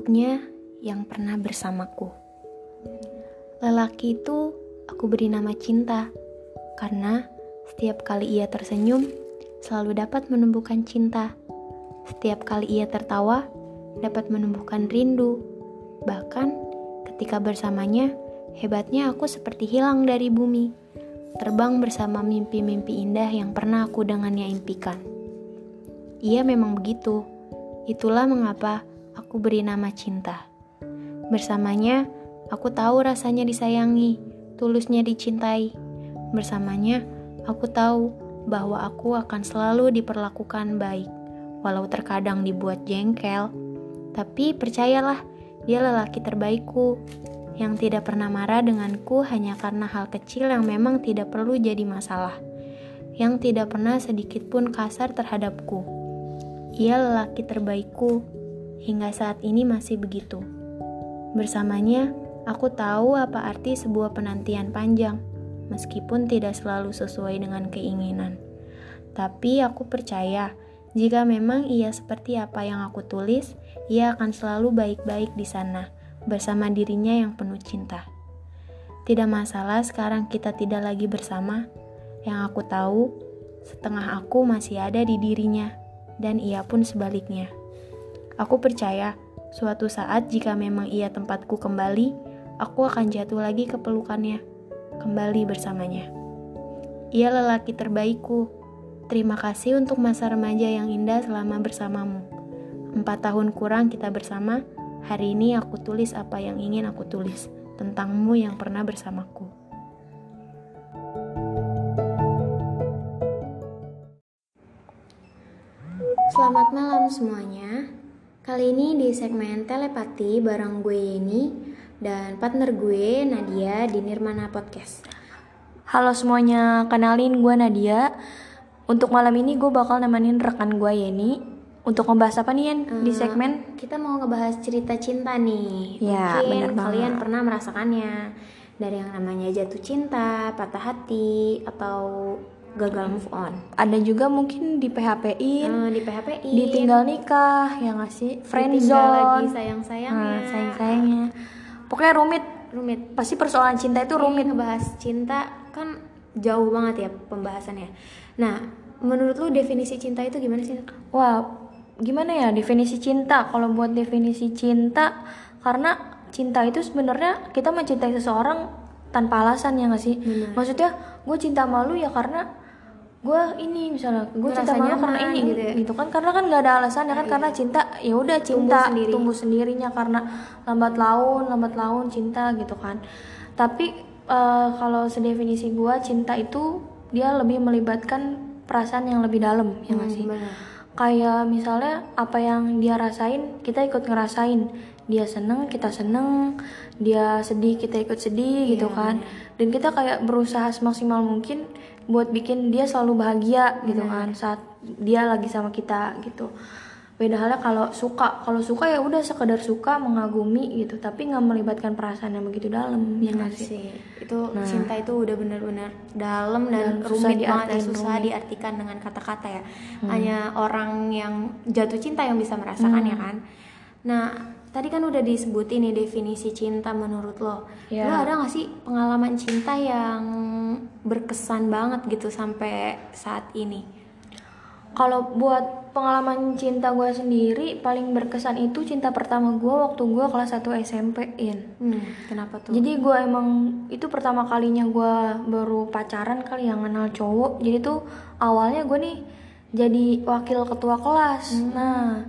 Untuknya yang pernah bersamaku. Lelaki itu aku beri nama cinta, karena setiap kali ia tersenyum, selalu dapat menumbuhkan cinta. Setiap kali ia tertawa, dapat menumbuhkan rindu. Bahkan ketika bersamanya, hebatnya aku seperti hilang dari bumi, terbang bersama mimpi-mimpi indah yang pernah aku dengannya impikan. Ia memang begitu. Itulah mengapa aku beri nama cinta. Bersamanya, aku tahu rasanya disayangi, tulusnya dicintai. Bersamanya, aku tahu bahwa aku akan selalu diperlakukan baik, walau terkadang dibuat jengkel. Tapi percayalah, dia lelaki terbaikku yang tidak pernah marah denganku hanya karena hal kecil yang memang tidak perlu jadi masalah, yang tidak pernah sedikit pun kasar terhadapku. Ia lelaki terbaikku, hingga saat ini masih begitu. Bersamanya, aku tahu apa arti sebuah penantian panjang, meskipun tidak selalu sesuai dengan keinginan. Tapi aku percaya, jika memang ia seperti apa yang aku tulis, ia akan selalu baik-baik di sana, bersama dirinya yang penuh cinta. Tidak masalah sekarang kita tidak lagi bersama, yang aku tahu, setengah aku masih ada di dirinya, dan ia pun sebaliknya. Aku percaya, suatu saat jika memang ia tempatku kembali, aku akan jatuh lagi ke pelukannya, kembali bersamanya. Ia lelaki terbaikku. Terima kasih untuk masa remaja yang indah selama bersamamu. Empat tahun kurang kita bersama, hari ini aku tulis apa yang ingin aku tulis tentangmu yang pernah bersamaku. Selamat malam semuanya. Kali ini di segmen telepati bareng gue Yeni dan partner gue Nadia di Nirmana Podcast. Halo semuanya, kenalin gue Nadia. Untuk malam ini gue bakal nemenin rekan gue Yeni untuk ngebahas apa nih Yen di Eh, segmen? kita mau ngebahas cerita cinta nih. Ya, Mungkin banget. kalian pernah merasakannya dari yang namanya jatuh cinta, patah hati, atau gagal move on. Ada juga mungkin di PHP-in, Eh, di PHP ditinggal nikah, ya nggak sih? Friend ditinggal lagi zone, sayang-sayangnya. nah, sayang-sayangnya. Pokoknya rumit. Rumit. Pasti persoalan cinta itu rumit. Ini ngebahas cinta kan jauh banget ya pembahasannya. Nah, menurut lu definisi cinta itu gimana sih? Wah, gimana ya definisi cinta? Kalau buat definisi cinta, karena cinta itu sebenarnya kita mencintai seseorang tanpa alasan ya nggak sih? Benar. Maksudnya gue cinta malu ya karena gue ini misalnya gue cinta malu karena ini gitu gitu, ya. kan karena kan nggak ada alasan ya kan karena cinta ya udah cinta sendiri. tumbuh sendirinya karena lambat laun lambat laun cinta gitu kan. Tapi eh, kalau sedefinisi gue cinta itu dia lebih melibatkan perasaan yang lebih dalam ya nggak sih? Hmm, benar. kayak misalnya apa yang dia rasain kita ikut ngerasain. Dia seneng kita seneng. Dia sedih kita ikut sedih gitu Iya, kan. dan kita kayak berusaha semaksimal mungkin buat bikin dia selalu bahagia gitu kan saat dia lagi sama kita gitu beda halnya kalau suka kalau suka ya udah sekedar suka mengagumi gitu tapi nggak melibatkan perasaan yang begitu dalam ya nggak sih. Itu cinta itu udah benar-benar dalam dan, Dan susah rumit banget ya, susah rumit. diartikan dengan kata-kata ya. Hanya orang yang jatuh cinta yang bisa merasakan ya kan. Nah, tadi kan udah disebutin nih definisi cinta menurut lo. Ya. Lo ada gak sih pengalaman cinta yang berkesan banget gitu sampai saat ini? Kalau buat pengalaman cinta gue sendiri paling berkesan itu cinta pertama gue waktu gue kelas 1 SMP in. Hmm, kenapa tuh? Jadi gue emang itu pertama kalinya gue baru pacaran kali yang kenal cowok. Jadi tuh awalnya gue nih jadi wakil ketua kelas. Nah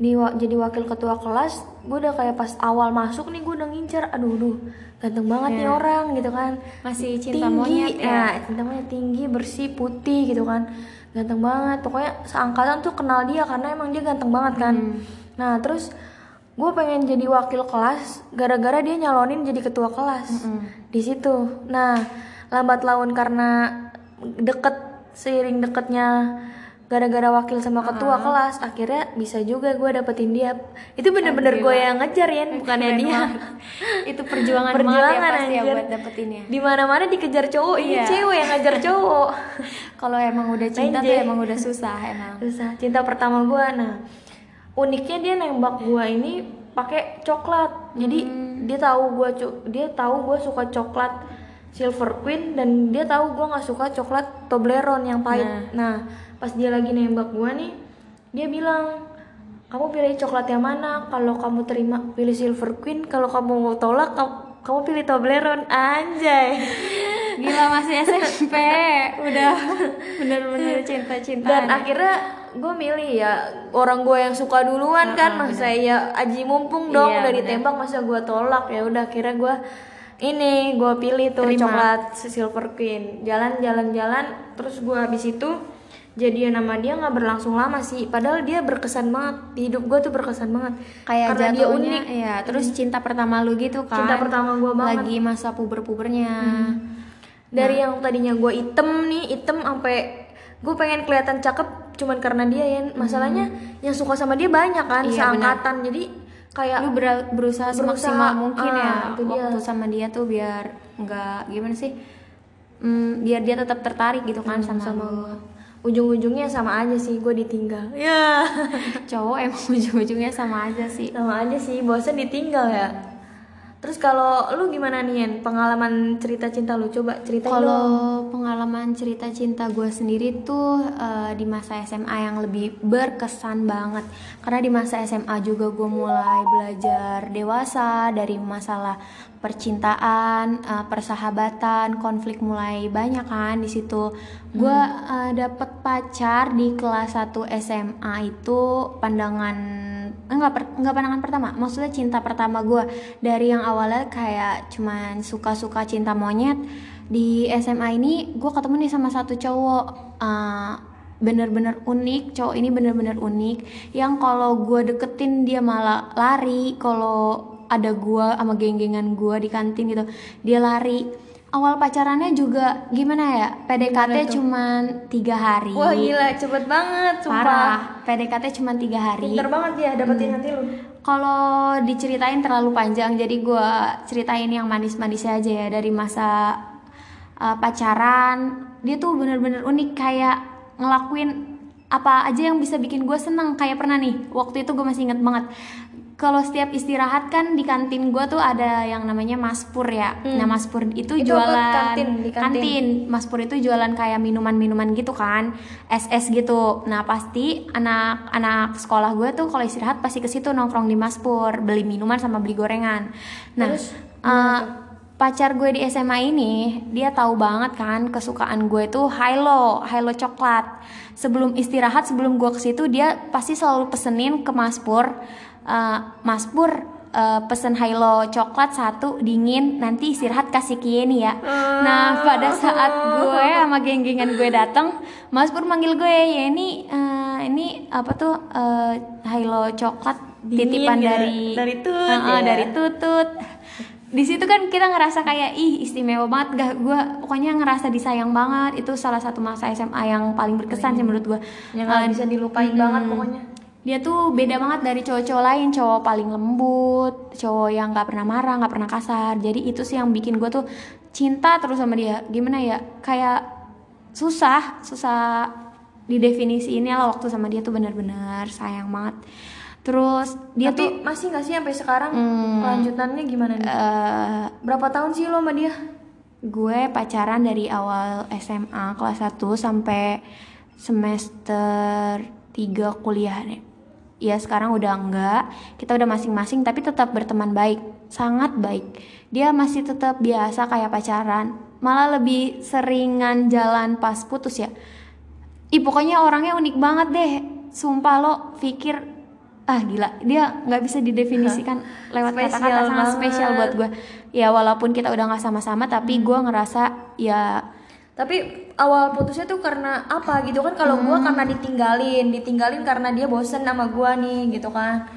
di jadi wakil ketua kelas gue udah kayak pas awal masuk nih gue udah ngincer. Aduh, duh ganteng banget nih Ya. orang gitu kan. Masih cinta tinggi, monyet ya? Nah, cinta monyet tinggi, bersih, putih gitu kan. Ganteng banget. Pokoknya seangkatan tuh kenal dia karena emang dia ganteng banget kan. Hmm. Nah, terus gue pengen jadi wakil kelas gara-gara dia nyalonin jadi ketua kelas di situ. Nah, lambat laun karena deket seiring deketnya gara-gara wakil sama ketua kelas akhirnya bisa juga gue dapetin dia. Itu bener-bener gue yang ngejar ya bukannya dia. Itu perjuangan, Perjuangan, banget ya pasti ya buat dapetinnya. di mana-mana dikejar cowok ini Iya. cewek yang ngejar cowok. Kalau emang udah cinta tuh emang udah susah emang. susah. Cinta pertama gue nah uniknya dia nembak gue ini pakai coklat. Jadi dia tahu gue dia tahu gue suka coklat Silver Queen dan dia tahu gue nggak suka coklat Toblerone yang pahit. Nah. Pas dia lagi nembak gue nih dia bilang kamu pilih coklat yang mana? Kalau kamu terima pilih Silver Queen. Kalau kamu mau tolak kamu, pilih Toblerone. Anjay. Gila masih SMP, udah. Bener-bener cinta-cintaan. dan akhirnya gue milih ya orang gue yang suka duluan kan. masa ya aji mumpung dong Iya, udah bener. ditembak masa gue tolak? Ya udah akhirnya gue ini gue pilih tuh Terima. coklat Silver Queen. Jalan jalan jalan. Terus gue habis itu jadian sama dia nggak berlangsung lama sih. Padahal dia berkesan banget. Hidup gue tuh berkesan banget. Kayak karena dia unik. Iya, terus cinta pertama lu gitu kan. cinta pertama gue banget. Lagi masa puber-pubernya. dari Nah. yang tadinya gue item nih item sampai gue pengen kelihatan cakep cuman karena dia ya masalahnya yang suka sama dia banyak kan Iya, seangkatan. Jadi kayak Lu ber- berusaha, Berusaha, semaksimal mungkin ah, ya dia. waktu sama dia tuh biar nggak gimana sih? Hmm, biar dia tetap tertarik gitu kan sama, sama lu. Ujung-ujungnya sama aja sih gue ditinggal. Ya. Cowok emang ujung-ujungnya sama aja sih. sama aja sih bosan ditinggal ya terus kalau lu gimana nih Yen? pengalaman cerita cinta lu coba ceritain dong Kalau pengalaman cerita cinta gue sendiri tuh eh, di masa SMA yang lebih berkesan banget Karena di masa SMA juga gue mulai belajar dewasa dari masalah percintaan, eh, persahabatan, konflik mulai banyak kan di situ. Gue eh, dapet pacar di kelas 1 SMA itu pandangan enggak per, enggak pandangan pertama. Maksudnya cinta pertama gue dari yang awalnya kayak cuman suka-suka cinta monyet di SMA ini gue ketemu nih sama satu cowok uh, bener-bener unik. Cowok ini bener-bener unik. Yang kalau gue deketin dia malah lari. Kalau ada gue sama geng-gengan gue di kantin gitu dia lari awal pacarannya juga gimana ya? PDKT cuman tiga hari. Wah gila cepet banget sumpah. Parah. PDKT cuman tiga hari. Pinter banget ya dapetin hati lu. Kalau diceritain terlalu panjang, jadi gue ceritain yang manis-manisnya aja ya dari masa uh, pacaran. Dia tuh bener-bener unik kayak ngelakuin apa aja yang bisa bikin gue seneng. Kayak pernah nih, waktu itu gue masih inget banget. Kalau setiap istirahat kan di kantin gue tuh ada yang namanya Maspur ya. Nah Maspur itu, Itu jualan? Kantin, di kantin? Mas Pur itu jualan kayak minuman-minuman gitu kan, SS gitu. Nah pasti anak-anak sekolah gue tuh kalau istirahat pasti ke situ nongkrong di Mas Pur, beli minuman sama beli gorengan. Nah, Terus, eh, pacar gue di SMA ini dia tahu banget kan kesukaan gue tuh Hilo, Hilo coklat. Sebelum istirahat, sebelum gue ke situ dia pasti selalu pesenin ke Mas Eh, Mas Pur eh, pesen Hilo coklat satu dingin nanti istirahat kasih kie nih ya. Nah pada saat gue sama geng-gengan gue dateng, Mas Pur manggil gue ya ini eh, ini apa tuh Hilo coklat Dingin titipan gitu, dari dari Tut, Heeh, ya. dari tutut. Di situ kan kita ngerasa kayak ih istimewa banget gak gue pokoknya ngerasa disayang banget itu salah satu masa SMA yang paling berkesan sih menurut gue. yang nggak bisa dilupain banget pokoknya Dia tuh beda banget dari cowok-cowok lain, cowok paling lembut, cowok yang nggak pernah marah, nggak pernah kasar. Jadi itu sih yang bikin gue tuh cinta terus sama dia. Gimana ya? Kayak susah, susah didefinisiinnya lah waktu sama dia tuh bener-bener sayang banget. Terus dia tapi tuh masih nggak sih sampai sekarang Hmm. kelanjutannya gimana nih eh, berapa tahun sih lo sama dia gue pacaran dari awal SMA kelas 1 sampai semester 3 kuliah nih. Ya sekarang udah enggak, kita udah masing-masing tapi tetap berteman baik, sangat baik. Dia masih tetap biasa kayak pacaran, malah lebih seringan jalan pas putus ya. Ih pokoknya orangnya unik banget deh, sumpah lo pikir ah gila. Dia nggak bisa didefinisikan lewat kata-kata sangat spesial buat gue ya walaupun kita udah nggak sama-sama tapi gue ngerasa ya tapi awal putusnya tuh karena apa gitu kan? Kalau gua karena ditinggalin ditinggalin karena dia bosen sama gua nih gitu kan.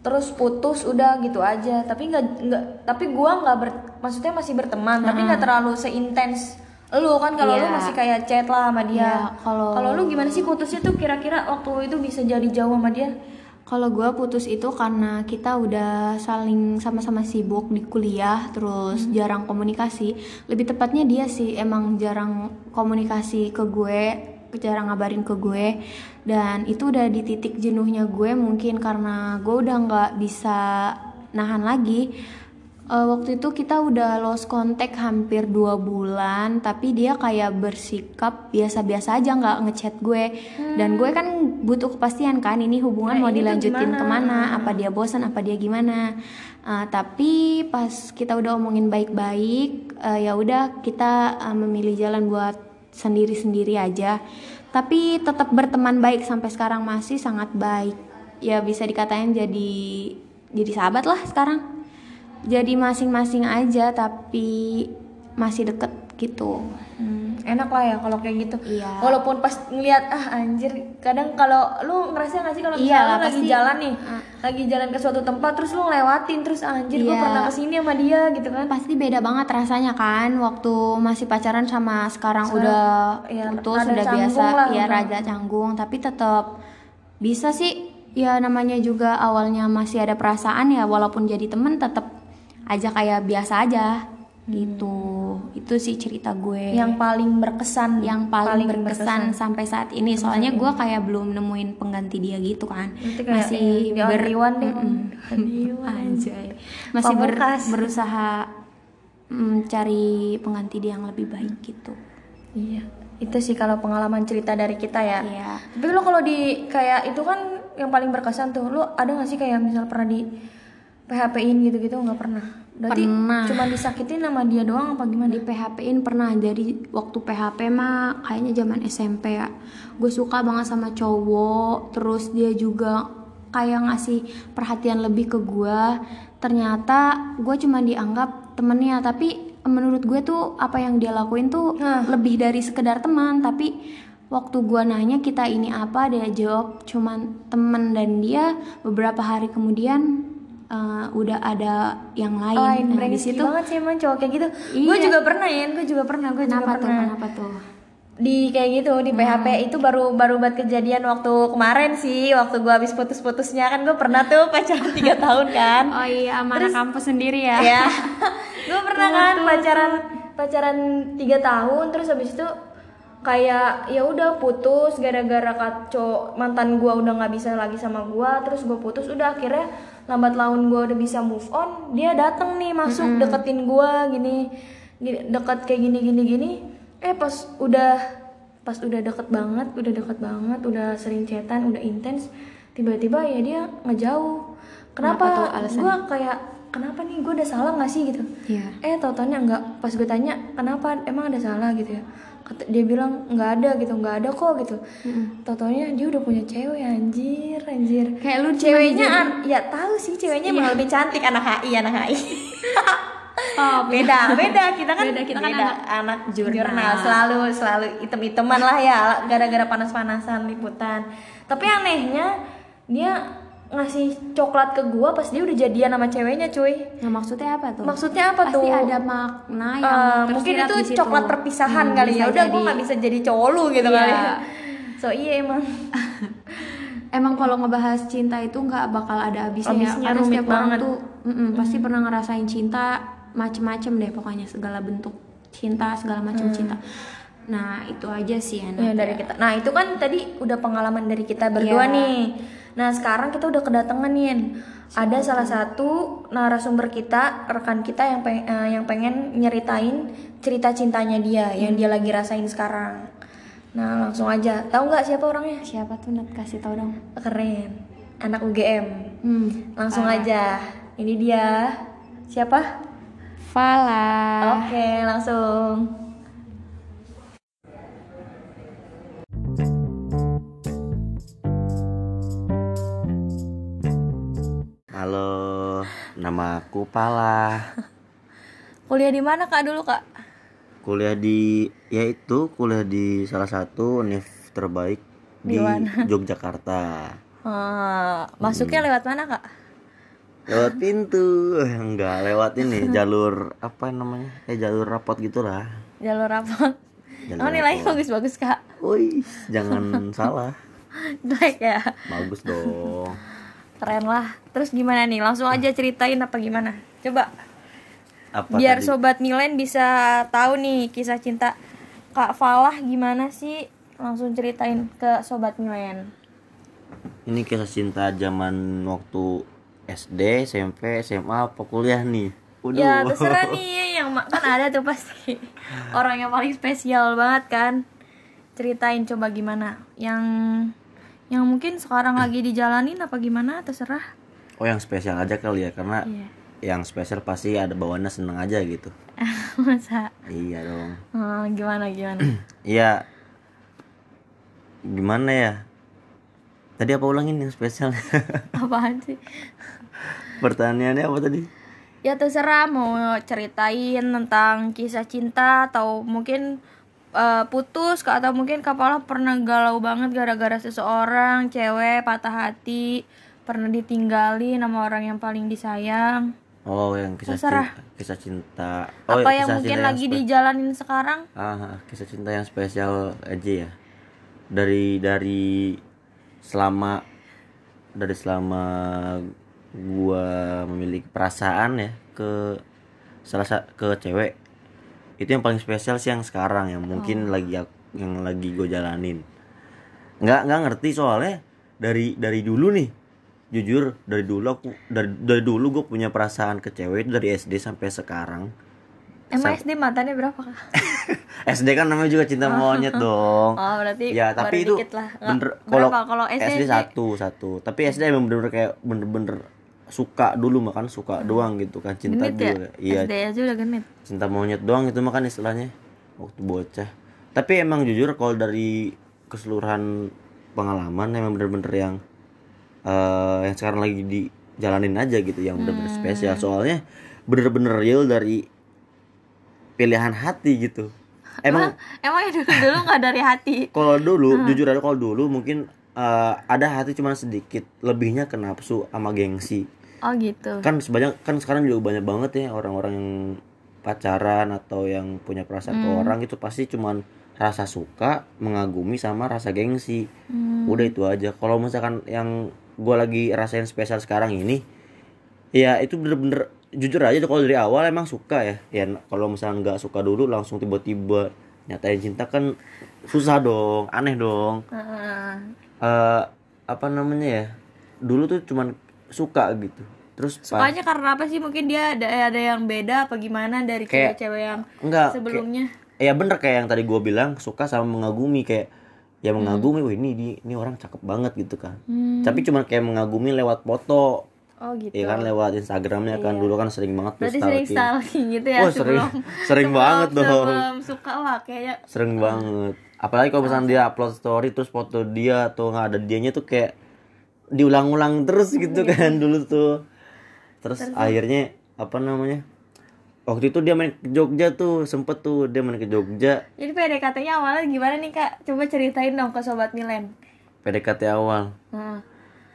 Terus putus udah gitu aja. Tapi nggak nggak tapi gua nggak ber maksudnya masih berteman tapi nggak terlalu seintens lu kan kalau lu Iya. masih kayak chat lah sama dia. Iya, kalau- kalau lu gimana sih putusnya tuh kira-kira waktu itu bisa jadi jauh sama dia kalau gue putus itu karena kita udah saling sama-sama sibuk di kuliah terus jarang komunikasi. Lebih tepatnya dia sih emang jarang komunikasi ke gue cara ngabarin ke gue. Dan itu udah di titik jenuhnya gue mungkin karena gue udah nggak bisa nahan lagi uh, waktu itu kita udah lost contact hampir dua bulan tapi dia kayak bersikap biasa-biasa aja nggak ngechat gue. Hmm. dan gue kan butuh kepastian kan ini hubungan nah, mau ini dilanjutin ke mana? Apa dia bosan apa dia gimana? Uh, tapi pas kita udah omongin baik-baik uh, ya udah kita uh, memilih jalan buat sendiri-sendiri aja. Tapi tetap berteman baik sampai sekarang masih sangat baik. Ya bisa dikatain jadi jadi sahabat lah sekarang jadi masing-masing aja tapi masih deket gitu. Hmm, enak lah ya kalau kayak gitu. Iya. walaupun pas ngeliat ah anjir kadang kalau lu ngerasa gak sih kalau iya, lagi jalan nih uh. lagi jalan ke suatu tempat terus lu ngelewatin terus ah, anjir iya. gue pernah ke sini sama dia gitu kan. Pasti beda banget rasanya kan waktu masih pacaran sama sekarang Sekarang, udah ya, putus sudah biasa. lah, ya raja canggung tapi tetap bisa sih. Ya namanya juga awalnya masih ada perasaan ya walaupun jadi temen tetap aja kayak biasa aja hmm. gitu itu sih cerita gue. Yang paling berkesan. Yang paling, paling berkesan, berkesan. sampai saat ini. Soalnya gue kayak belum nemuin pengganti dia gitu kan. Masih ya, ber deh. Anjay. Masih ber, berusaha mencari pengganti dia yang lebih baik gitu. Iya. Itu sih kalau pengalaman cerita dari kita ya. Iya. tapi lo kalau di kayak itu kan yang paling berkesan tuh lo ada gak sih kayak misal pernah di PHP-in gitu-gitu nggak pernah. Berarti pernah. cuma disakitin sama dia doang apa gimana? Di PHP-in pernah. Jadi waktu PHP mah kayaknya zaman SMP ya. Gue suka banget sama cowok, terus dia juga kayak ngasih perhatian lebih ke gue. Ternyata gue cuma dianggap temennya, tapi menurut gue tuh apa yang dia lakuin tuh nah. lebih dari sekedar teman, tapi waktu gue nanya kita ini apa dia jawab cuman temen dan dia beberapa hari kemudian uh, udah ada yang lain. Oh, nah, di situ banget sih emang cowok kayak gitu. Iya. Gue juga pernah ya, gue juga pernah, gue juga tuh, pernah. Kenapa tuh? Di kayak gitu di hmm. PHP itu baru baru buat kejadian waktu kemarin sih, waktu gue habis putus-putusnya kan gue pernah tuh pacaran tiga tahun kan. Oh iya, sama Terus, kampus sendiri ya. Iya. gue pernah kan pacaran pacaran tiga tahun, terus habis itu kayak ya udah putus gara-gara kaco mantan gue udah nggak bisa lagi sama gue terus gue putus udah akhirnya lambat laun gue udah bisa move on dia dateng nih masuk mm -hmm. deketin gue gini, gini deket kayak gini gini gini. Eh pas udah pas udah deket banget udah deket banget udah sering chatan udah intens tiba-tiba ya dia ngejauh. Kenapa, kenapa gue kayak kenapa nih gue udah salah gak sih gitu? Yeah. eh tau taunya nggak pas gue tanya kenapa? Emang ada salah? gitu ya dia bilang nggak ada gitu. Nggak ada kok gitu. Mm-hmm. totonya dia udah punya cewek anjir anjir. Kayak lu ceweknya an ya tahu sih ceweknya iya. lebih cantik anak HI anak HI oh beda. beda. Kita kan beda kita kan beda. anak, anak jurnal. jurnal. Selalu selalu item-iteman lah ya gara-gara panas-panasan liputan. Tapi anehnya dia ngasih coklat ke gua pas dia udah jadian sama ceweknya cuy. Nah maksudnya apa tuh? Maksudnya apa Pasti tuh? ada makna yang uh, mungkin itu coklat perpisahan hmm, kali ya. udah gua nggak bisa jadi cowok lu gitu yeah. kali ya. So iya emang. Emang kalau ngebahas cinta itu nggak bakal ada habisnya, habisnya karena setiap banget. orang tuh mm -mm, pasti pernah ngerasain cinta macem-macem deh pokoknya. Segala bentuk cinta segala macam mm. cinta nah itu aja sih enak ya, dari kita nah itu kan tadi udah pengalaman dari kita berdua yeah. nih Nah sekarang kita udah kedatangan nih, ada salah satu narasumber kita, rekan kita yang peng, uh, yang pengen nyeritain cerita cintanya dia hmm. yang dia lagi rasain sekarang. Nah langsung aja, tahu nggak siapa orangnya? Siapa tuh Nat kasih tau dong. Keren, anak UGM. Hmm. Langsung ah. aja, ini dia siapa? Fala. Oke, langsung. Nama aku Pala. kuliah di mana kak dulu kak? Kuliah di, yaitu kuliah di salah satu univ terbaik di, di Yogyakarta. Ah, masuknya hmm. lewat mana kak? Lewat pintu, enggak lewat ini jalur apa namanya? Eh jalur rapot gitulah. Jalur rapot. Jalur oh nilainya bagus-bagus kak. Woi, jangan salah. Baik ya. Bagus dong keren lah. Terus gimana nih? Langsung aja ceritain apa gimana? Coba. Apa biar tadi? sobat Milen bisa tahu nih kisah cinta. Kak Falah gimana sih? Langsung ceritain ke sobat Milen. Ini kisah cinta zaman waktu SD SMP SMA apa kuliah nih? Udah. ya terserah nih. Yang kan ada tuh pasti. Orang yang paling spesial banget kan. Ceritain coba gimana. Yang yang mungkin sekarang lagi dijalanin apa gimana? Terserah. Oh yang spesial aja kali ya karena yeah. yang spesial pasti ada bawaannya seneng aja gitu. Masa? Iya dong. Oh, gimana gimana? Iya. Gimana ya? Tadi apa ulangin yang spesial? Apaan sih? Pertanyaannya apa tadi? Ya terserah mau ceritain tentang kisah cinta atau mungkin uh, putus atau mungkin kepala pernah galau banget gara-gara seseorang cewek patah hati pernah ditinggali nama orang yang paling disayang. Oh yang kisah Terserah. cinta kisah cinta. Oh, apa yang mungkin lagi dijalanin sekarang? Ah kisah cinta yang spesial aja ya. Dari dari selama dari selama gua memiliki perasaan ya ke salah ke cewek itu yang paling spesial sih yang sekarang yang mungkin oh. lagi yang lagi gue jalanin nggak nggak ngerti soalnya dari dari dulu nih jujur dari dulu aku dari dari dulu gue punya perasaan ke cewek itu dari SD sampai sekarang Emang SD matanya berapa kak? SD kan namanya juga cinta oh. monyet dong. Oh berarti ya tapi itu lah. bener kalau kalau SD, SD satu satu tapi SD emang bener-bener kayak bener-bener suka dulu makan suka hmm. doang gitu kan cinta genit ya? iya SD aja udah genit cinta monyet doang itu makan istilahnya waktu bocah tapi emang jujur kalau dari keseluruhan pengalaman emang bener-bener yang uh, yang sekarang lagi dijalanin aja gitu yang bener-bener hmm. spesial soalnya bener-bener real dari pilihan hati gitu emang emang ya dulu dulu nggak dari hati kalau dulu hmm. jujur aja kalau dulu mungkin uh, ada hati cuma sedikit lebihnya ke nafsu sama gengsi Oh gitu. Kan sebanyak kan sekarang juga banyak banget ya orang-orang yang pacaran atau yang punya perasaan hmm. ke orang itu pasti cuman rasa suka, mengagumi sama rasa gengsi. Hmm. Udah itu aja. Kalau misalkan yang gue lagi rasain spesial sekarang ini, ya itu bener-bener jujur aja kalau dari awal emang suka ya. Ya kalau misalnya nggak suka dulu langsung tiba-tiba nyatain cinta kan susah dong, aneh dong. Uh. Uh, apa namanya ya? Dulu tuh cuman suka gitu terus sukanya pas, karena apa sih mungkin dia ada ada yang beda apa gimana dari cewek-cewek yang enggak, sebelumnya kayak, ya bener kayak yang tadi gue bilang suka sama mengagumi kayak ya mengagumi hmm. wah ini di ini orang cakep banget gitu kan hmm. tapi cuma kayak mengagumi lewat foto Oh gitu. Iya kan lewat Instagramnya kan iya. dulu kan sering banget tuh sering stalking gitu ya oh, sering, sering banget dong. Sebelum suka wah kayaknya. Sering banget. Apalagi kalau misalnya dia upload story terus foto dia atau nggak ada dianya tuh kayak diulang-ulang terus gitu iya. kan dulu tuh. Terus, terus akhirnya apa namanya waktu itu dia main ke Jogja tuh sempet tuh dia main ke Jogja. Jadi PDKT-nya awalnya gimana nih kak? Coba ceritain dong ke sobat Milen. PDKT awal. Hmm.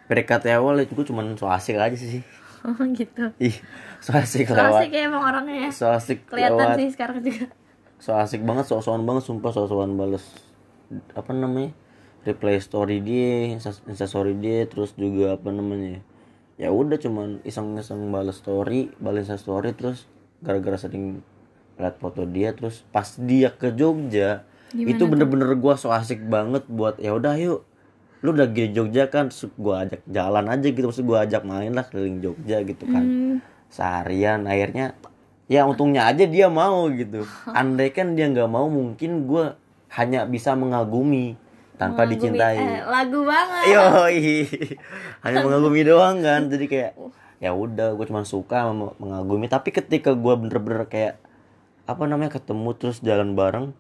PDKT awal itu gue cuma so asik aja sih. Oh gitu. Ih so asik so asik ya emang orangnya ya. So asik kelihatan sih sekarang juga so asik banget so soan banget sumpah so soan bales. Apa namanya? Replay story dia insta story dia terus juga apa namanya? Ya udah cuman iseng-iseng balas story balas story terus gara-gara sering lihat foto dia terus pas dia ke Jogja Gimana itu bener-bener gua so asik banget buat ya udah yuk. Lu udah di Jogja kan? Gua ajak jalan aja gitu maksud gua ajak main lah keliling Jogja gitu kan. Hmm. seharian akhirnya ya untungnya aja dia mau gitu. Andai kan dia nggak mau mungkin gua hanya bisa mengagumi tanpa mengagumi, dicintai. eh, lagu banget. Yo hanya mengagumi doang kan. Jadi kayak ya udah gue cuma suka mengagumi. Tapi ketika gue bener-bener kayak apa namanya ketemu terus jalan bareng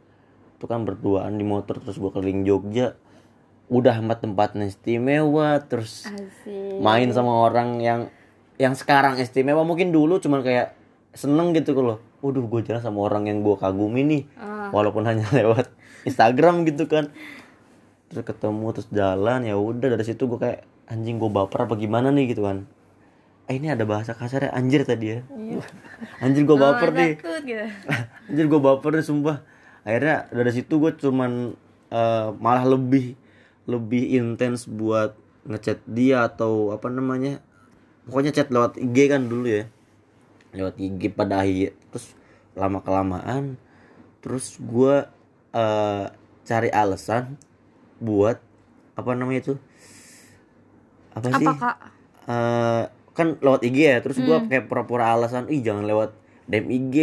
itu kan berduaan di motor terus gue keliling Jogja udah amat tempatnya istimewa terus Asik. main sama orang yang yang sekarang istimewa. Mungkin dulu cuman kayak seneng gitu loh waduh gue jalan sama orang yang gue kagumi nih. Uh. walaupun hanya lewat Instagram gitu kan. Terus ketemu terus jalan ya udah dari situ gue kayak anjing gue baper apa gimana nih? gitu kan. Eh ini ada bahasa kasar ya anjir tadi ya. Iya. anjir gue oh, baper oh, nih gitu. anjir gue baper nih sumpah. Akhirnya dari situ gue cuman uh, malah lebih lebih intens buat ngechat dia atau apa namanya pokoknya chat lewat IG kan dulu ya lewat IG pada akhir terus lama kelamaan terus gue uh, cari alasan buat apa namanya itu? Apa sih? Apa kak? Eh, kan lewat IG ya terus gua kayak pura-pura alasan ih jangan lewat DM IG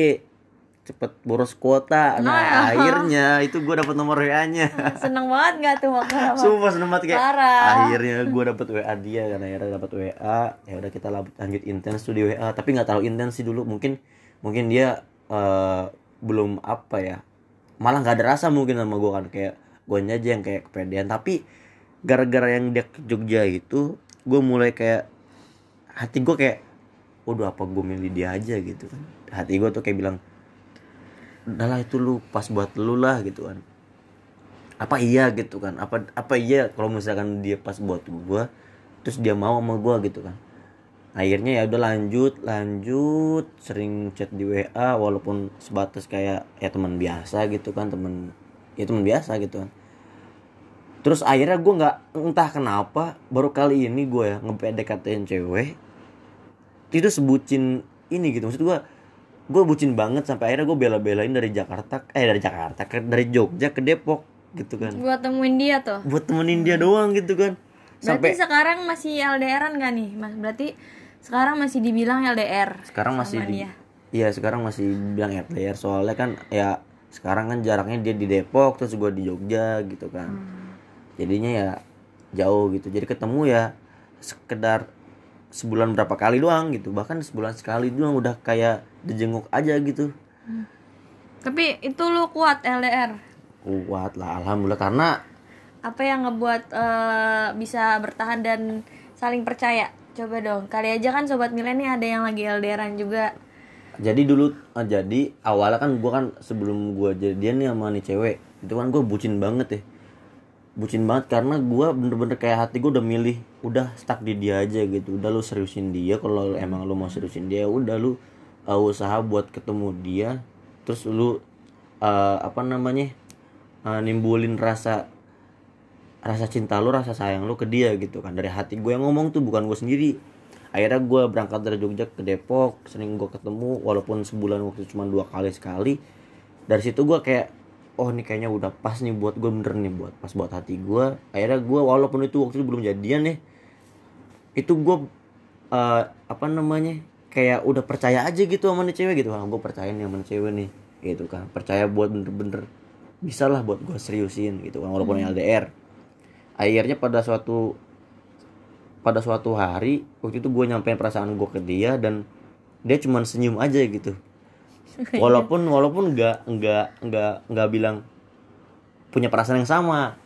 cepet boros kuota. Nah akhirnya itu gua dapat nomor WA nya Seneng banget nggak tuh waktu? Sumpah seneng banget kayak Parah. akhirnya gue dapet WA dia kan akhirnya dapet WA ya udah kita lanjut intens tuh di WA tapi nggak terlalu intens sih dulu. Mungkin mungkin dia eh, belum apa ya malah nggak ada rasa mungkin sama gue kan. Kayak gue aja yang kayak kepedean. Tapi gara-gara yang dia ke Jogja itu gue mulai kayak hati gue kayak waduh apa gue milih dia aja? gitu kan. Hati gue tuh kayak bilang udahlah itu lu pas buat lu lah gitu kan. Apa iya gitu kan? Apa apa iya kalau misalkan dia pas buat gua terus dia mau sama gua gitu kan? Akhirnya ya udah lanjut lanjut sering chat di WA walaupun sebatas kayak ya teman biasa gitu kan teman ya teman biasa gitu kan. Terus akhirnya gua nggak entah kenapa baru kali ini gua ya nge-PDKT-in cewek itu sebutin ini gitu. Maksud gua gue bucin banget sampai akhirnya gue bela-belain dari Jakarta eh dari Jakarta ke dari Jogja ke Depok gitu kan Buat temuin dia tuh. buat temenin dia doang gitu kan Berarti sampai sekarang masih LDRan gak nih, Mas? Berarti sekarang masih dibilang LDR. sekarang masih di dia. iya sekarang masih bilang LDR soalnya kan ya sekarang kan jaraknya dia di Depok terus gue di Jogja gitu kan Hmm. jadinya ya jauh gitu jadi ketemu ya sekedar sebulan berapa kali doang gitu bahkan sebulan sekali doang udah kayak dijenguk aja gitu Tapi itu lu kuat LDR. kuat lah alhamdulillah karena Apa yang ngebuat eh, bisa bertahan dan saling percaya? Coba dong. Kali aja kan sobat milen nih ada yang lagi LDRan juga. jadi dulu eh, jadi awalnya kan gua kan sebelum gua jadian nih sama nih cewek itu kan gua bucin banget ya bucin banget karena gua bener-bener kayak hati gua udah milih udah stuck di dia aja gitu. Udah lu seriusin dia. Kalau emang lu mau seriusin dia udah lu uh, usaha buat ketemu dia. Terus lu uh, apa namanya uh, nimbulin rasa rasa cinta lu rasa sayang lu ke dia gitu kan. Dari hati gue yang ngomong tuh bukan gue sendiri. Akhirnya gue berangkat dari Jogja ke Depok sering gue ketemu walaupun sebulan waktu cuma dua kali sekali. Dari situ gue kayak oh ini kayaknya udah pas nih buat gue bener nih buat pas buat hati gue akhirnya gue walaupun itu waktu itu belum jadian nih itu gue eh, apa namanya kayak udah percaya aja gitu sama nih cewek gitu. Gue percaya nih sama nih cewek nih gitu kan. Percaya buat bener-bener bisa lah buat gue seriusin gitu kan walaupun LDR akhirnya pada suatu pada suatu hari waktu itu gue nyampein perasaan gue ke dia dan dia cuman senyum aja gitu walaupun walaupun nggak nggak nggak nggak bilang punya perasaan yang sama.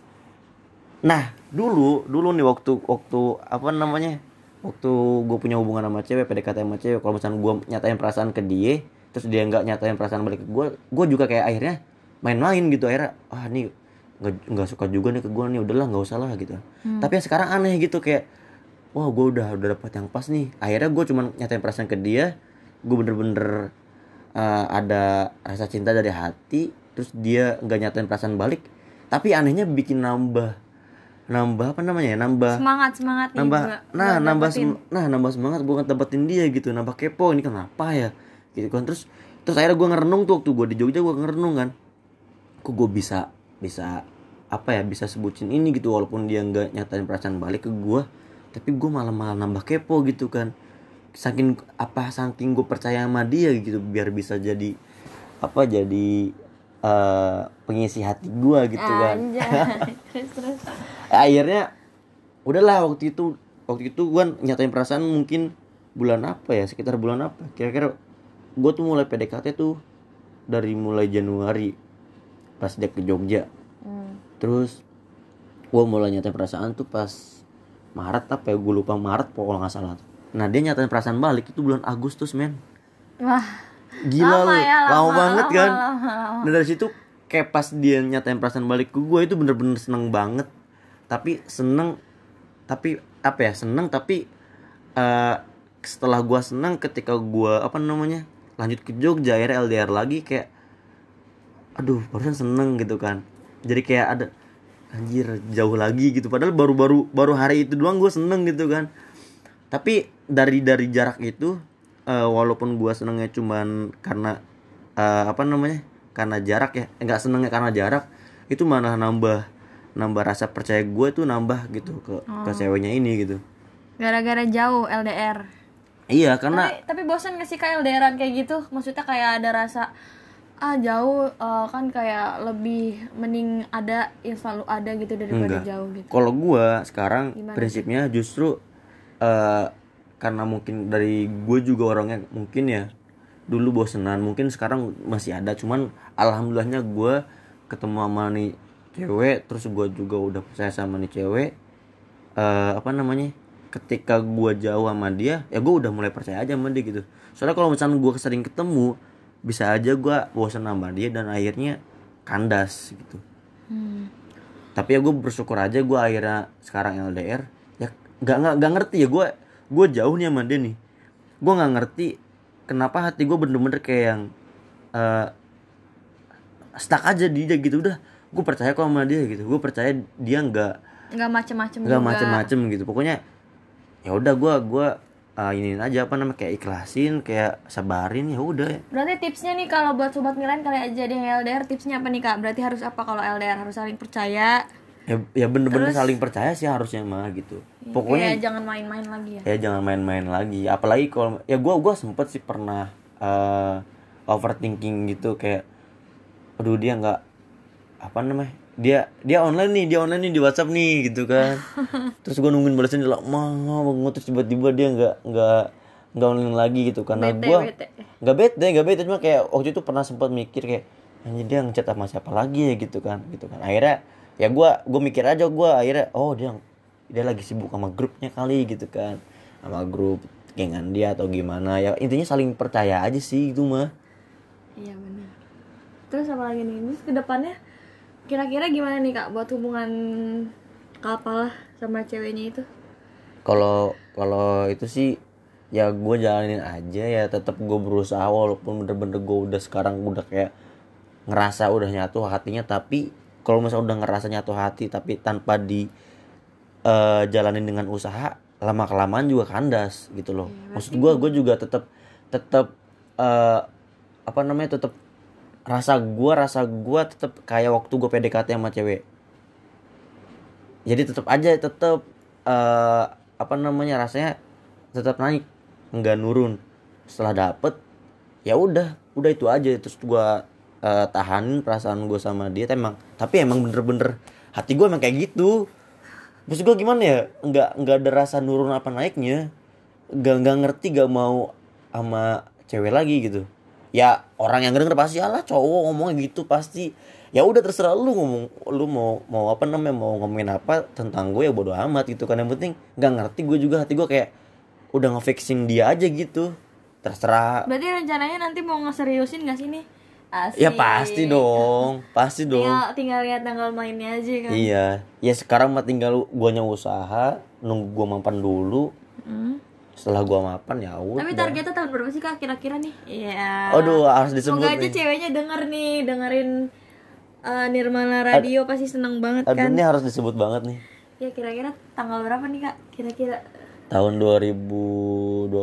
Nah dulu dulu nih waktu waktu apa namanya waktu gue punya hubungan sama cewek PDKT sama cewek kalau misalnya gue nyatain perasaan ke dia terus dia nggak nyatain perasaan balik ke gue gue juga kayak akhirnya main-main gitu akhirnya ah nih nggak suka juga nih ke gue nih udahlah nggak usah lah gitu. Tapi yang sekarang aneh gitu kayak wah gue udah udah dapat yang pas nih. Akhirnya gue cuman nyatain perasaan ke dia gue bener-bener uh, ada rasa cinta dari hati terus dia nggak nyatain perasaan balik tapi anehnya bikin nambah nambah apa namanya ya nambah Semangat semangat nambah buat- nah buat nambah sem- nah nambah semangat buat dapetin dia gitu nambah kepo ini kenapa ya? Gitu kan terus terus akhirnya gue ngerenung tuh waktu gue di Jogja gue ngerenung kan. Kok gue bisa bisa apa ya bisa sebutin ini gitu walaupun dia nggak nyatain perasaan balik ke gue tapi gue malah malah nambah kepo gitu kan saking apa saking gue percaya sama dia gitu biar bisa jadi apa jadi eh, pengisi hati gue gitu kan. Terus terus. akhirnya udahlah waktu itu waktu itu gue nyatain perasaan mungkin bulan apa ya sekitar bulan apa. Kira-kira gue tuh mulai PDKT tuh dari mulai Januari pas dia ke Jogja. Hmm. terus gue mulai nyatain perasaan tuh pas Maret apa ya gue lupa Maret pokoknya nggak salah nah dia nyatain perasaan balik itu bulan Agustus men. Wah. gila Lama lu. ya, lama, lama, banget lama, kan? lama, lama. dan dari situ kayak pas dia nyatain perasaan balik ke gue itu bener-bener seneng banget. Tapi seneng tapi apa ya seneng tapi eh, setelah gue seneng ketika gue apa namanya lanjut ke Jogja akhirnya LDR lagi kayak aduh barusan seneng gitu kan. Jadi kayak ada anjir jauh lagi gitu. Padahal baru-baru baru hari itu doang gue seneng gitu kan tapi dari dari jarak itu eh, walaupun gue senengnya cuman karena eh, apa namanya karena jarak ya enggak senengnya karena jarak itu malah nambah nambah rasa percaya gue tuh nambah gitu ke ke ceweknya ini gitu. Gara-gara jauh LDR iya karena tapi, tapi bosan gak sih kayak LDRan kayak gitu? Maksudnya kayak ada rasa ah jauh eh, kan kayak lebih mending ada yang selalu ada gitu daripada Enggak. jauh gitu. Kalau gua sekarang Gimana prinsipnya justru eh karena mungkin dari gue juga orangnya mungkin ya dulu bosenan. Mungkin sekarang masih ada cuman alhamdulillahnya gua ketemu sama nih cewek terus gua juga udah percaya sama nih cewek. Eh apa namanya? Ketika gua jauh sama dia ya gua udah mulai percaya aja sama dia gitu. Soalnya kalau misalnya gua sering ketemu bisa aja gua bosan sama dia dan akhirnya kandas gitu. Hmm. tapi ya gue bersyukur aja gue akhirnya sekarang LDR nggak nggak nggak ngerti ya gue gue jauh nih sama dia nih. Gue nggak ngerti kenapa hati gue bener-bener kayak yang eh stuck aja di dia gitu. Udah gue percaya kok sama dia gitu. Gue percaya dia nggak nggak macem-macem nggak macem-macem gitu. Pokoknya ya udah gue gue uh, iniin aja apa namanya kayak ikhlasin kayak sabarin ya udah. Berarti tipsnya nih kalau buat sobat milen kali aja yang LDR tipsnya apa nih kak? Berarti harus apa kalau LDR harus saling percaya? Ya ya bener-bener saling percaya sih harusnya mah gitu. Pokoknya Kayak jangan main-main lagi ya. ya jangan main-main lagi. Apalagi kalau ya gua gua sempet sih pernah eh, overthinking gitu kayak aduh dia nggak apa namanya dia dia online nih dia online nih di WhatsApp nih gitu kan. Terus gua nungguin balasan dia lama banget terus tiba-tiba dia nggak nggak nggak online lagi gitu. Karena gua nggak bete nggak bete. Cuma kayak waktu itu pernah sempat mikir kayak anjir dia ngechat sama siapa lagi ya gitu kan gitu kan. Akhirnya ya gua gua mikir aja gua akhirnya oh dia dia lagi sibuk sama grupnya kali gitu kan sama grup gengan dia atau gimana ya intinya saling percaya aja sih itu mah Iya benar. Terus apa lagi nih? Terus ke depannya kira-kira gimana nih kak buat hubungan kapal sama ceweknya itu? kalau kalau itu sih ya gue jalanin aja ya tetap gue berusaha walaupun bener-bener gue udah sekarang udah kayak ngerasa udah nyatu hatinya tapi kalau misalnya udah ngerasa nyatu hati tapi tanpa di eh, jalanin dengan usaha lama kelamaan juga kandas gitu loh. Maksud gue gue juga tetap tetap eh, apa namanya tetap rasa gue rasa gue tetap kayak waktu gue PDKT sama cewek. Jadi tetap aja tetap eh, apa namanya rasanya tetap naik nggak nurun. Setelah dapet ya udah udah itu aja. Terus gua eh, tahanin perasaan gue sama dia emang tapi emang bener-bener hati gue emang kayak gitu. Terus gue gimana ya? Nggak nggak ada rasa nurun apa naiknya. Nggak nggak ngerti gak mau sama cewek lagi gitu. Ya orang yang denger pasti alah cowok ngomongnya gitu pasti. Ya udah terserah lu ngomong lu mau mau apa namanya mau ngomongin apa tentang gue ya bodo amat gitu kan. Yang penting nggak ngerti gue juga hati gue kayak udah ngefixin dia aja gitu. Terserah. Berarti rencananya nanti mau ngeseriusin gak sih nih? Asik. ya pasti dong pasti dong Tinggal, tinggal lihat tanggal mainnya aja kan. iya ya sekarang mah tinggal guanya usaha nunggu gua mapan dulu Hmm. setelah gua mapan ya udah Tapi targetnya tahun berapa sih kak kira-kira nih? Iya. aduh harus disebut Semoga aja nih ceweknya denger nih, dengerin uh, Nirmala Radio pasti seneng banget aduh kan. ini harus disebut banget nih Ya kira-kira tanggal berapa nih kak? Kira-kira. tahun 2020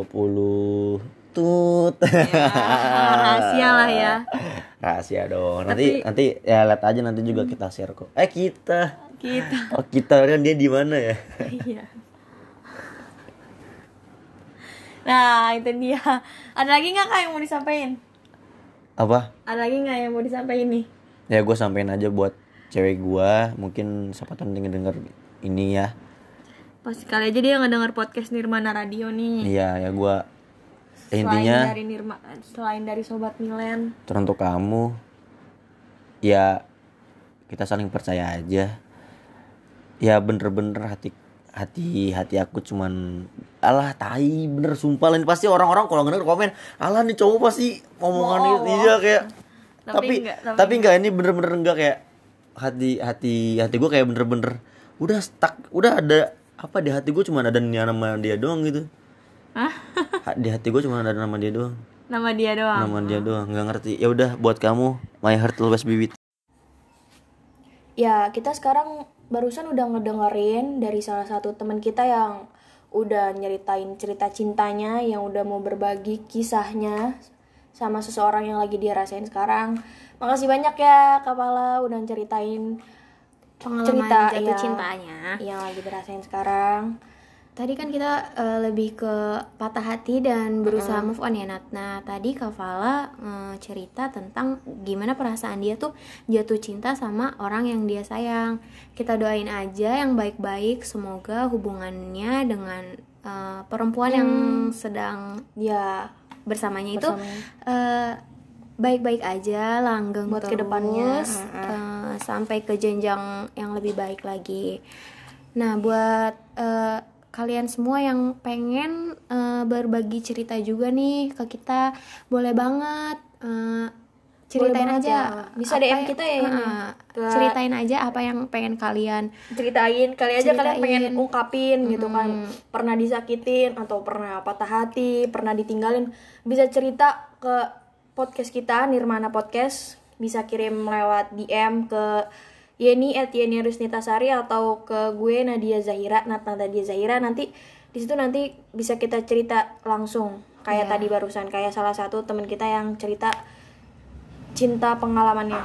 tut Ah, rahasia lah ya. rahasia dong nanti nanti ya lihat aja nanti juga kita share kok eh kita Kita. oh kita kan dia di mana ya Iya. Nah itu dia. Ada lagi nggak kak yang mau disampaikan? apa Ada lagi nggak yang mau disampaikan nih? ya gue sampein aja buat cewek gua mungkin siapa tahu denger denger ini ya Pasti kali aja dia ngedenger podcast Nirmana Radio nih. iya ya ya, Selain intinya dari Nirma, selain dari Sobat Milen. teruntuk kamu. Ya kita saling percaya aja. Ya bener-bener hati hati hati aku cuman alah tai bener sumpah lah ini pasti orang-orang kalau ngedenger komen alah nih cowok pasti omongan Bohong. itu iya kayak Tapi tapi enggak, tapi tapi enggak ini bener-bener enggak kayak hati hati hati gue kayak bener-bener udah stuck udah ada apa di hati gue cuma ada nama dia doang gitu Hah? Ha- di hati gue cuma ada nama dia doang Nama dia doang. nama dia doang nggak ngerti ya udah buat kamu my heart always be with Ya, kita sekarang barusan udah ngedengerin dari salah satu teman kita yang udah nyeritain cerita cintanya, yang udah mau berbagi kisahnya sama seseorang yang lagi dia rasain sekarang. Makasih banyak ya, Kapala udah ceritain pengalaman cerita jatuh ya, cintanya. yang lagi dirasain sekarang. Tadi kan kita eh, lebih ke patah hati dan berusaha move on ya Nat. Nah tadi Kavala eh, cerita tentang gimana perasaan dia tuh jatuh cinta sama orang yang dia sayang. Kita doain aja yang baik-baik. Semoga hubungannya dengan eh, perempuan yang sedang Ya, bersamanya itu eh, baik-baik aja, langgeng Buat terus, ke depannya, eh, sampai ke jenjang yang lebih baik lagi. Nah, buat eh, kalian semua yang pengen eh, berbagi cerita juga nih ke kita, boleh banget eh, ceritain banget aja. ya. Bisa apa DM kita ya, Ke- ceritain aja apa yang pengen kalian ceritain kali aja kalian pengen Ceritain. ungkapin gitu kan. Pernah disakitin atau pernah patah hati, pernah ditinggalin, bisa cerita ke podcast kita Nirmana Podcast. Bisa kirim lewat DM ke Yeni at Yeni Rusnitasari atau ke gue Nadia Zahira, Nat Nadia Zahira. Nanti di situ nanti bisa kita cerita langsung. Kayak tadi barusan kayak salah satu teman kita yang cerita cinta pengalamannya.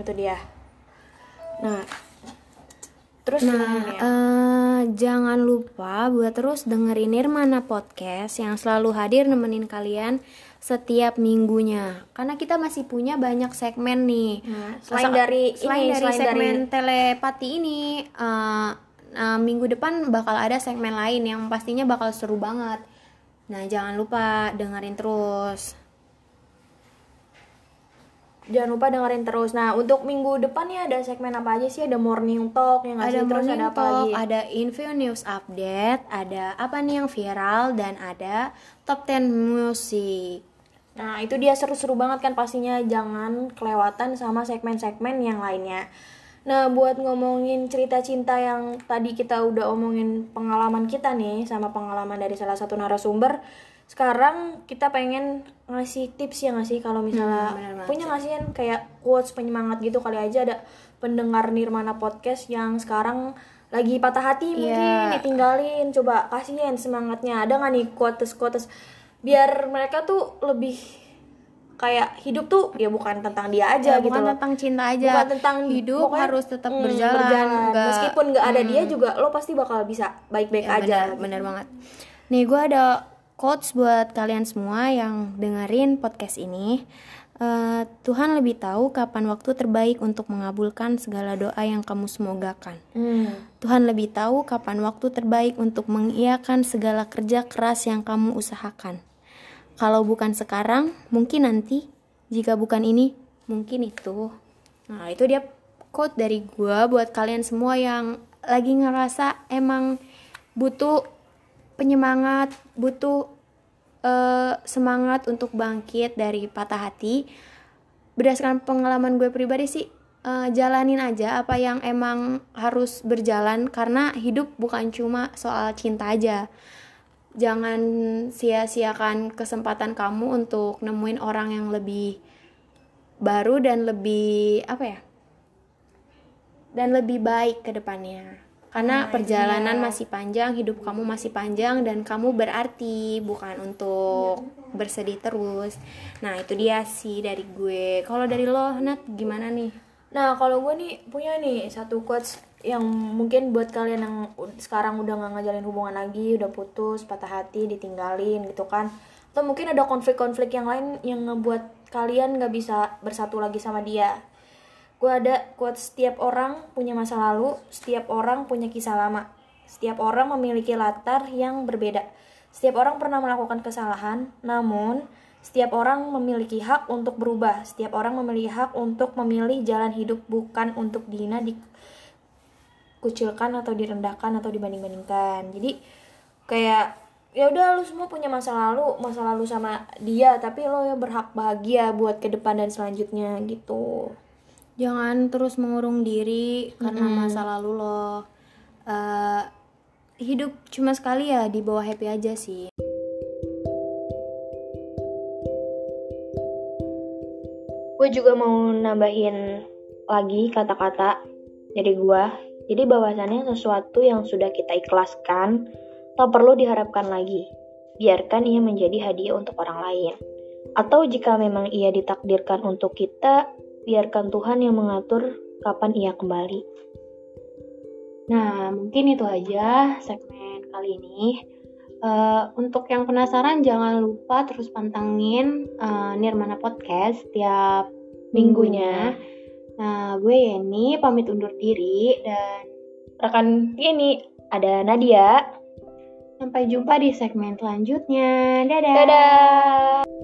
Itu dia. Nah terus Nah, eh, jangan lupa buat terus dengerin Nirmana Podcast yang selalu hadir nemenin kalian setiap minggunya. Karena kita masih punya banyak segmen nih. Nah, selain Masa- dari selain ini, dari selain segmen dari- telepati ini, eh, eh, minggu depan bakal ada segmen lain yang pastinya bakal seru banget. Nah, jangan lupa dengerin terus. jangan lupa dengerin terus nah untuk minggu depan ya ada segmen apa aja sih ada morning talk yang ada terus morning ada apa talk, lagi ada info news update, ada apa nih yang viral dan ada top 10 musik. Nah, itu dia seru-seru banget kan pastinya jangan kelewatan sama segmen-segmen yang lainnya. Nah, buat ngomongin cerita cinta yang tadi kita udah omongin pengalaman kita nih sama pengalaman dari salah satu narasumber. Sekarang kita pengen ngasih tips ya nggak sih kalau misalnya Hmm, punya nggak sih Yan, kayak quotes penyemangat gitu kali aja ada pendengar Nirmana podcast yang sekarang lagi patah hati mungkin Iya. ditinggalin coba kasihin semangatnya ada nggak nih quotes quotes biar mereka tuh lebih kayak hidup tuh ya bukan tentang dia aja Ya, gitu bukan loh. tentang cinta aja. bukan tentang hidup pokoknya, harus tetap mm, berjalan. nggak- meskipun nggak ada dia juga lo pasti bakal bisa baik-baik Ya, aja benar, benar banget. Nih, gue ada quotes buat kalian semua yang dengerin podcast ini. Eh, Tuhan lebih tahu kapan waktu terbaik untuk mengabulkan segala doa yang kamu semogakan. Hmm. Tuhan lebih tahu kapan waktu terbaik untuk mengiyakan segala kerja keras yang kamu usahakan. Kalau bukan sekarang, mungkin nanti. Jika bukan ini, mungkin itu. Nah, itu dia quote dari gua buat kalian semua yang lagi ngerasa emang butuh penyemangat, butuh eh, semangat untuk bangkit dari patah hati. Berdasarkan pengalaman gue pribadi sih, eh, jalanin aja apa yang emang harus berjalan karena hidup bukan cuma soal cinta aja. Jangan sia-siakan kesempatan kamu untuk nemuin orang yang lebih baru dan lebih apa ya? Dan lebih baik ke depannya. Karena perjalanan masih panjang, hidup kamu masih panjang dan kamu berarti bukan untuk bersedih terus. Nah, itu dia sih dari gue. Kalau dari lo, Nat, gimana nih? Nah, kalau gue nih punya nih satu quotes yang mungkin buat kalian yang sekarang udah nggak ngajalin hubungan lagi, udah putus, patah hati, ditinggalin gitu kan. Atau mungkin ada konflik-konflik yang lain yang ngebuat kalian nggak bisa bersatu lagi sama dia. Gue ada quotes setiap orang punya masa lalu, setiap orang punya kisah lama. Setiap orang memiliki latar yang berbeda. Setiap orang pernah melakukan kesalahan, namun setiap orang memiliki hak untuk berubah. Setiap orang memiliki hak untuk memilih jalan hidup bukan untuk dihina, dikucilkan atau direndahkan atau dibanding-bandingkan. Jadi kayak ya udah lu semua punya masa lalu, masa lalu sama dia, tapi lo ya berhak bahagia buat ke depan dan selanjutnya gitu. Jangan terus mengurung diri karena masa lalu lo. Eh, hidup cuma sekali ya, di bawah happy aja sih. gue juga mau nambahin lagi kata-kata dari gue jadi bahwasannya sesuatu yang sudah kita ikhlaskan tak perlu diharapkan lagi biarkan ia menjadi hadiah untuk orang lain atau jika memang ia ditakdirkan untuk kita biarkan Tuhan yang mengatur kapan ia kembali Nah, mungkin itu aja segmen kali ini. Uh, untuk yang penasaran jangan lupa terus pantengin uh, Nirmana Podcast setiap minggunya. Nah, gue Yeni pamit undur diri dan rekan ini ada Nadia. Sampai jumpa di segmen selanjutnya. Dadah. Dadah.